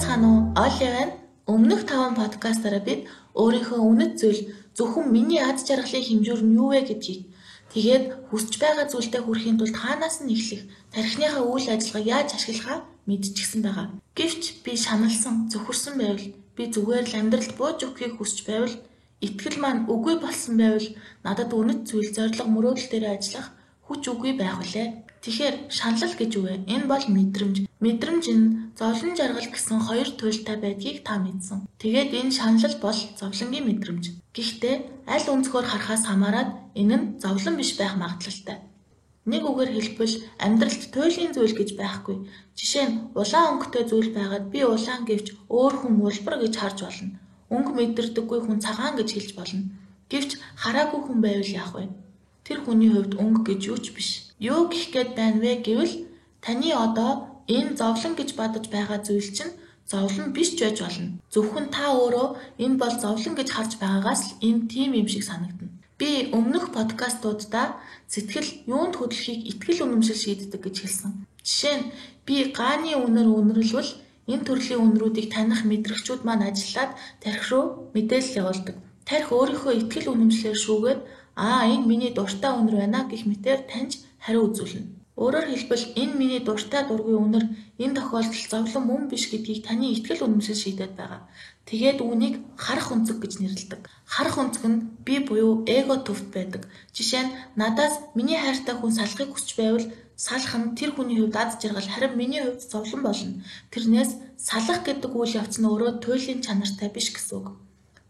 байцгаана уу? Олли байна. Өмнөх 5 подкастаараа бид өөрийнхөө үнэт зүйл зөвхөн миний ад жаргалын хэмжүүр нь юу вэ гэдгийг тэгээд хүсэж байгаа зүйлдээ хүрэхийн тулд хаанаас нь эхлэх, тархиныхаа үйл ажиллагааг яаж ашиглахаа мэдчихсэн байгаа. Гэвч би шаналсан, зөвхөрсөн байвал би зүгээр л амьдралд бууж өгөхийг хүсэж байвал итгэл маань үгүй болсон байвал надад үнэт зүйл зориг мөрөөдөл дээр ажиллах хүч үгүй байх үлээ. Тэгэхээр шаналл гэж юу вэ? Энэ бол мэдрэмж. Мэдрэмж нь зовлон жаргал гэсэн хоёр туйлтай байдгийг та мэдсэн. Тэгээд энэ шаналл бол зовлонгийн мэдрэмж. Гэхдээ аль өнцгөр харахаас хамаарат энэ нь зовлон биш байх магадлалтай. Нэг үгээр хэлбэл амьдралд туйлын зүйл гэж байхгүй. Жишээ нь улаан өнгөтэй зүйл байгаад би улаан гэвч өөр хүн улбар гэж харж болно. Өнгө мэдэрдэггүй хүн цагаан гэж хэлж болно. Гэвч хараагүй хүн байвал яах вэ? Тэр хүний хувьд өнгө гэж юу ч биш. Юу гэх гээд байна вэ гэвэл таны одоо энэ зовлон гэж бодож байгаа зүйл чинь зовлон биш ч байж болно. Зөвхөн та өөрөө энэ бол зовлон гэж харж байгаагаас л энэ тийм юм шиг санагдана. Би өмнөх подкастуудаа сэтгэл юунд хөдлөхийг итгэл үнэмшил шийддэг гэж хэлсэн. Жишээ нь би гааны үнэр үнэрлвэл энэ төрлийн үнрүүдийг таних мэдрэгчүүд маань ажиллаад тарих руу мэдээлэл явуулдаг. Тарих өөрийнхөө итгэл үнэмшлэр шүүгээд аа энэ миний дуртай үнэр байна гэх мэтээр таньж хариу үзүүлнэ. Өөрөөр хэлбэл энэ миний дуртай дургүй үнэр энэ тохиолдолд зовлон мөн биш гэдгийг таны итгэл үнэмшил шийдээд байгаа. Тэгээд үүнийг харах өнцөг гэж нэрлэдэг. Харах өнцөг нь би буюу эго төвт байдаг. Жишээ нь надаас миний хайртай хүн салахыг хүсч байвал салах нь тэр хүний хувьд аз жаргал харин миний хувьд зовлон болно. Тэрнээс салах гэдэг үйл явц нь өөрөө туйлын чанартай биш гэсэн үг.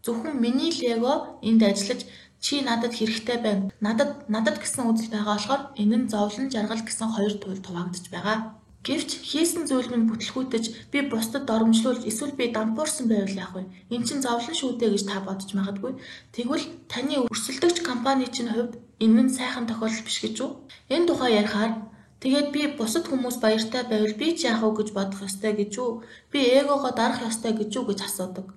Зөвхөн миний л эго энд ажиллаж Чи надад хэрэгтэй байна. Надад надад гэсэн үзэл байгаа болохоор энэ нь зовлон жаргал гэсэн хоёр туйл хуваагдаж байгаа. Гэвч хийсэн зүйл минь бүтлгүүтэж би бусдад доромжлуулж эсвэл би дампуурсан байвал яах вэ? Эн чинь зовлон шүү дээ гэж та бодож магадгүй. Тэгвэл таны өрсөлдөгч компани чинь хувьд энэ нь сайхан тохиолдол биш гэж үү? Энэ тухай ярихаар тэгээд би бусад хүмүүс баяртай байвал би ч яах вэ гэж бодох ёстой гэж үү? Би эгогоо дарах ёстой гэж үү гэж асуудаг.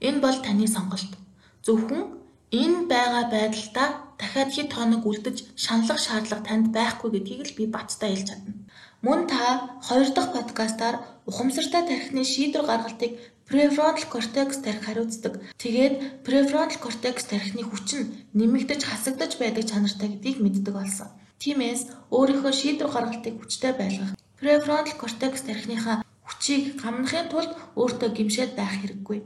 Энэ бол таны сонголт. Зөвхөн Энэ байгаа байдалдаа дахиад хэд хоног үлдэж шаналлах шаардлага танд байхгүй гэдгийг л би баттай хэлж чадна. Мөн та хоёр дахь подкастаар ухамсартай тархины шийдвэр гаргалтыг префронтал кортекс тархи хариуцдаг. Тэгээд префронтал кортекс тархины хүч нь нэмэгдэж хасагдаж байдаг чанартай гэдгийг мэддэг болсон. Тиймээс өөрийнхөө шийдвэр гаргалтыг хүчтэй байлгах, префронтал кортекс тархиныхаа хүчийг гамнахын тулд өөртөө гимшээд байх хэрэггүй.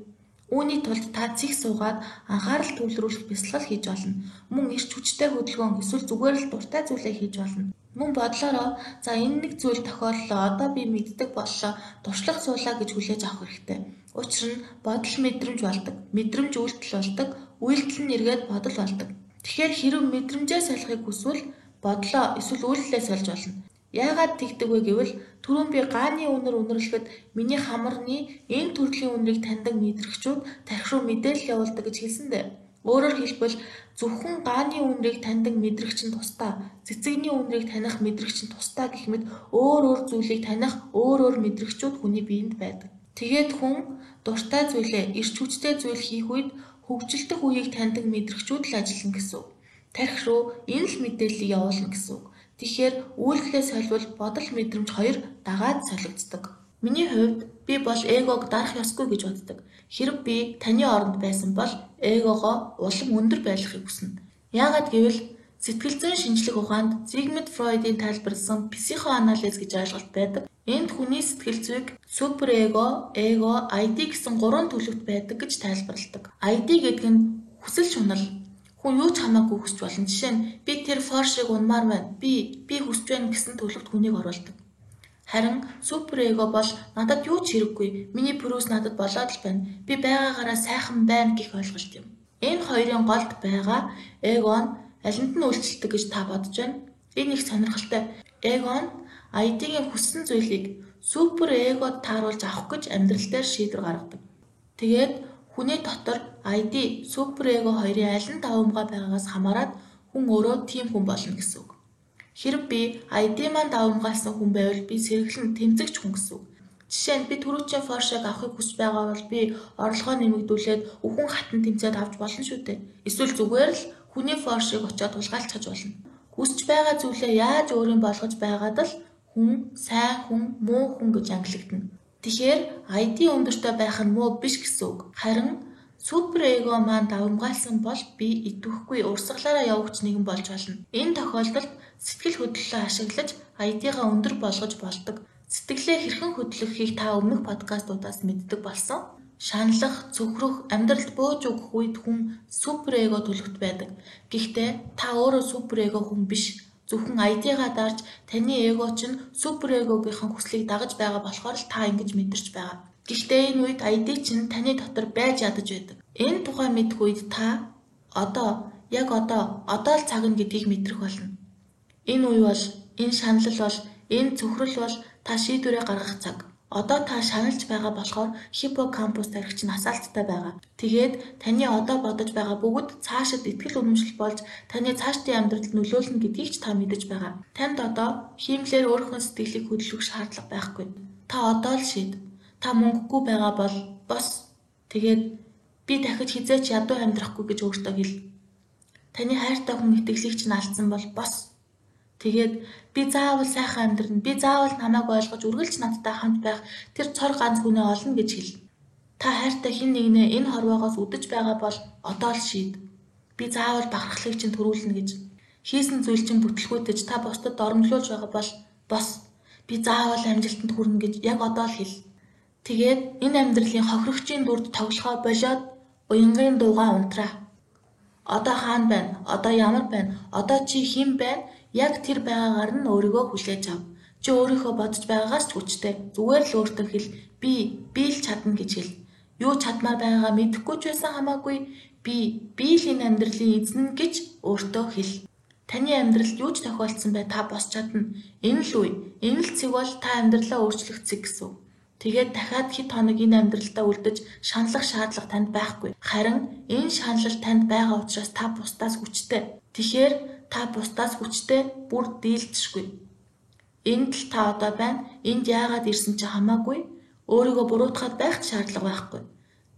Үүний тулд та цэг суугаад анхаарал төвлөрүүлэх бясалгал хийж болно. Мөн эрч хүчтэй хөдөлгөөн эсвэл зүгээр л дуртай зүйлээ хийж болно. Мөн бодлороо за энэ нэг зүйл тохиоллоо одоо би мэддэг боллоо туршлах суулаа гэж хүлээж авах хэрэгтэй. Учир нь бодол мэдрэмж болдог. Мэдрэмж үйлдэл болдог. Үйлдэл нь эргээд бодол болдог. Тэгэхээр хэрэг мэдрэмжээ салахыг хүсвэл бодлоо эсвэл үйлдэлээ сольж болно. Яагаад тэгдэг вэ гэвэл түрүүн би гааны үнэр үнэрлэхэд миний хамарны энэ төрлийн үнэрийг таньдаг мэдрэгчүүд тархи руу мэдээлэл явуулдаг гэж хэлсэндээ. Өөрөөр хэлбэл зөвхөн гааны үнэрийг таньдаг мэдрэгч нь тусдаа, цэцэгний үнэрийг таних мэдрэгч нь тусдаа гэх мэт өөр өөр зүйлийг таних өөр өөр мэдрэгчүүд хүний биед байдаг. Тэгээд хүн дуртай зүйлээ, эрч хүчтэй зүйл хийх үед хөгжилдөх үеийг таньдаг мэдрэгчүүд л ажиллана гэсэн. Тархи руу энэ л мэдээллийг явуулна гэсэн үг. Тэгэхээр үйлдэлээ соливол бодол мэдрэмж хоёр дагаад солигддог. Миний хувьд би бол эгог дарах ёсгүй гэж боддог. Хэрв би таны оронд байсан бол эгогоо улам өндөр байлгахыг хүснэ. Яагаад гэвэл сэтгэл зүйн шинжлэх ухаанд Зигмунд Фройдын тайлбарласан психоанализ гэж ойлголт байдаг. Энд хүний сэтгэл зүйг суперэго, эго, ID гэсэн гурван төлөвт байдаг гэж тайлбарладаг. ID гэдэг нь хүсэл шунал, Хүн юу ч хамаагүй хүсч болно. Жишээ нь би тэр форшиг унмаар байна. Би би хүсч байна гэсэн төлөвт хүнийг оруулдаг. Харин супер эго бол надад юу ч хэрэггүй. Миний пүрүүс надад болоод л байна. Би байгаагаараа сайхан байна гэх ойлголт юм. Энэ хоёрын голд байгаа эго нь алинд нь үйлчлдэг гэж та бодож байна. Энэ их сонирхолтой. Эго нь ID-гийн хүссэн зүйлийг супер эгод тааруулж авах гэж амьдрал дээр шийдвэр гаргадаг. Тэгээд Хүний дотор ID, суперэго хоёрын аль нь давамгай байгаагаас хамаарат хүн өөрөө тийм хүн болно гэсэн үг. Хэрв би ID маань давамгайлсан хүн байвал би сэргэлэн тэмцэгч хүн гэсэн үг. Жишээ нь би түрүүчийн форшаг авахыг хүсэж байгаа бол би орлогоо нэмэгдүүлээд өхөн хатан тэмцээд авч болно шүү дээ. Эсвэл зүгээр л хүний форшиг очиод тулгаалцаж болно. Хүсэж байгаа зүйлээ яаж өөрийн болгож байгаад л хүн сайн хүн муу хүн гэж ангилагдана. Тэгэхээр ID өндөртэй байх нь муу биш гэсэн үг. Харин супер эго маань давмгаалсан бол би идэвхгүй урсгалаараа явагч нэгэн болж болно. Энэ тохиолдолд сэтгэл хөдлөлөө ашиглаж ID-га өндөр болгож болдог. Сэтгэлээ хэрхэн хөдлөхийг та өмнөх подкастуудаас мэддэг болсон. Шаналх, цөхрөх, амьдралд бөөж өгөх үед хүн супер эго төлөвт байдаг. Гэхдээ та өөрөө супер эго хүн биш Зөвхөн ID-гаа дарж таны эго чинь супер эгогийнхэн хүслийг дагаж байгаа болохоор л та ингэж мэдэрч байгаа. Гэхдээ энэ үед ID чинь таны дотор байж ядаж байдаг. Энэ тухай мэдэх үед та одоо яг одоо одоо л цаг нь гэдгийг мэдрэх болно. Энэ үе бол энэ шанал бол энэ цөхрөл бол та шийдвэрээ гаргах цаг. Одоо та шаналж байгаа болохоор хиппокампус тархич нь асаалттай байгаа. Тэгээд таны одоо бодож байгаа бүгд цаашид ихтгэл үнэмшил болж таны цаашдын амьдралд нөлөөлнө гэдгийг ч та мэдэж байгаа. Танд одоо хиймлэр өөрийнхөө сэтгэлийг хөдөлгөх шаардлага байхгүй. Та одоо л шийд. Та мөнгөгүй байгаа бол бос. Тэгээд би дахиж хизээч ядуу амьдрахгүй гэж өөртөө хэл. Таны хайртай хүн итгэлийг чинь алдсан бол бос Тэгээд би заавал сайхан амьдрна. Би заавал намайг ойлгож үргэлж надтай хамт байх тэр цор ганц хүнээ олно гэж хэл. Та хайртай хэн нэгнээ энэ хорвоогоос үдэж байгаа бол одоо л шийд. Би заавал бахархлыг чинь төрүүлнэ гэж. Хийсэн зүйл чинь бүтлгүүтэж та бусдад доромжлуулж байгаа бол бос. Би заавал амжилтанд хүрнэ гэж яг одоо л хэл. Тэгээд энэ амьдралын хохирогчийн дүрд тоглохоо болоод уянгын дуугаа унтраа. Одоо хаана байна? Одоо ямар байна? Одоо чи хэн байна? Яг тэр байгаагаар нь өөрийгөө хүлээж ав. Чи өөрийнхөө бодож байгаагаас ч хүчтэй. Зүгээр л өөртөө хэл би би л чадна гэж хэл. Юу чадмаар байгаагаа мэдэхгүй ч байсан хамаагүй би би л энэ амьдралын эзэн гэж өөртөө хэл. Таны амьдралд юу ч тохиолдсон бай та босч чадна. Энэ л үе. Энэ л цэг бол та амьдралаа өөрчлөх цэг гэсэн. Тэгээд дахиад хэд хоног энэ амьдралдаа үлдэж шаналх шаардлага танд байхгүй. Харин энэ шанал танд байгаа учраас та бусдаас хүчтэй. Тэгэхээр та бусдаас хүчтэй бүр дийлдэшгүй. Энд л та одоо байна. Энд яагаад ирсэн чи хамаагүй. Өөрийгөө буруутгаад байх шаардлага байхгүй.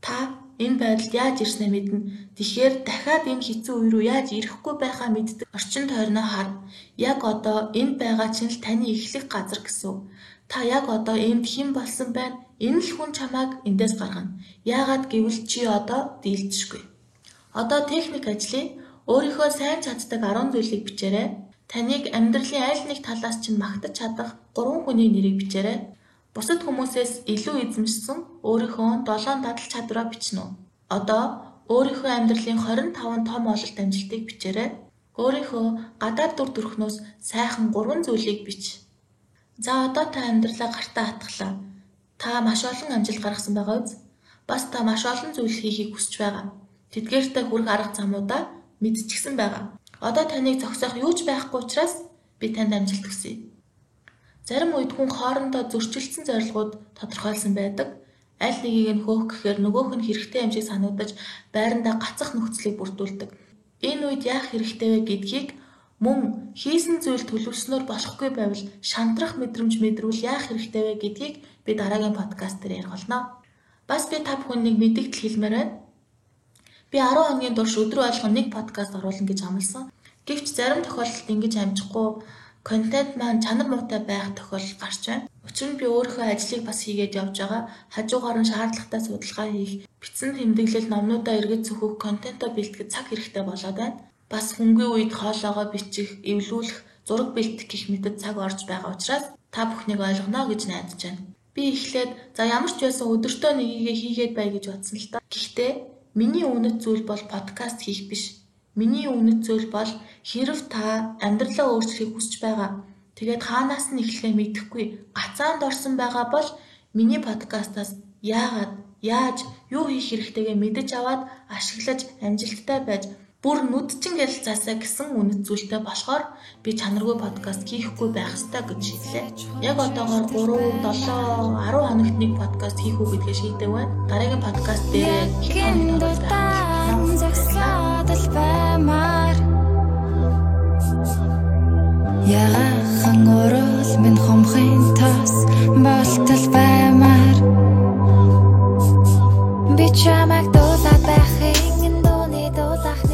Та энэ байдалд яаж ирснээ мэднэ. Тэгэхээр дахиад энэ хэцүү үе рүү яаж ирэхгүй байхаа мэддэг. Орчин тойрноо хар. Яг одоо энд байгаа чинь л таны эхлэх газар гэсэн. Та яг одоо энд хэн болсон байна? Энэ л хүн чамайг эндээс гаргана. Яагаад гэвэл чи одоо дийлдэшгүй. Одоо техник ажлын Өөрийнхөө сайн чаддаг 10 зүйлийг бичээрэй. Таныг амьдралын аль нэг талаас чинь магтаж чадах 3 хүний нэрийг бичээрэй. Бусад хүмүүсээс илүү эзэмшсэн өөрийнхөө 7 дадал чадвараа бичнэ үү? Одоо өөрийнхөө амьдралын 25 том ололт амжилтыг бичээрэй. Өөрийнхөө гадаад дүр төрхнөөс сайхан 3 зүйлийг бич. За одоо та амьдралаа гартаа хатглаа. Та маш олон амжилт гаргасан байгаа үз? Бас та маш олон зүйл хийхийг хүсэж байгаа. Тэдгээртэй хүрэх арга замуудаа мэдчихсэн байгаа. Одоо таныг зогсоох юу ч байхгүй учраас би танд амжилт хүсье. Зарим үед хүн хоорондоо зөрчилдсөн зорилгууд тодорхойлсон байдаг. Аль нэгийг нь хөөх гэхээр нөгөөх нь хэрэгтэй юм шиг санагдаж байрандаа гацах нөхцөлийг бүрдүүлдэг. Энэ үед яах хэрэгтэй вэ гэдгийг мөн хийсэн зүйл төлөвснөр болохгүй байвал шантрах мэдрэмж мэдрүүл яах хэрэгтэй вэ гэдгийг би дараагийн подкаст дээр ярих болно. Бас би та бүхэнийг мэдээлэл хэлмээр байна. Би 10 хоногийн турш өдрөө болгон нэг подкаст оруулна гэж амласан. Гэвч зарим тохиолдолд ингэж амжихгүй контент маань чанар муутай байх тохиолдол гарч байна. Учир нь би өөрийнхөө ажлыг бас хийгээд явж байгаа. Хажуугаар нь шаардлагатай судалгаа хийх, бичсэн тэмдэглэл номнуудаа эргэж зөвхөх, контентоо бэлтгэх цаг хэрэгтэй болоод байна. Бас хөнгөн үед хоолоогоо бичих, эвлүүлэх, зураг бэлтгэх гэх мэтэд цаг орж байгаа учраас та бүхнийг ойлгоно гэж найдаж байна. Би эхлээд за ямар ч байсан өдөртөө нэгийгээ хийгээд бай гэж бодсон л та. Гэхдээ Миний үнэт зүйл бол подкаст хийх биш. Миний үнэт зүйл бол хэрв та амьдралаа өөрчлөхийг хүсэж байгаа. Тэгээд хаанаас нь эхлэхээ мэдэхгүй гацаанд орсон байгаа бол миний подкастаас яагаад, яаж, юу хийх хэрэгтэйгээ мэдэж аваад ашиглаж амжилттай байж бүр нүдчин ярилцаасаа гэсэн үнэт зүйлтэй болохоор би чанаргүй подкаст хийхгүй байх ёстой гэж шийдлээ. Яг одоогоор 3, 7, 10 хоногт нэг подкаст хийх үү гэдгээ шийдэв байна. Дараагийн подкаст дээр минь хомхын тас болтол баймаар. Би чамаг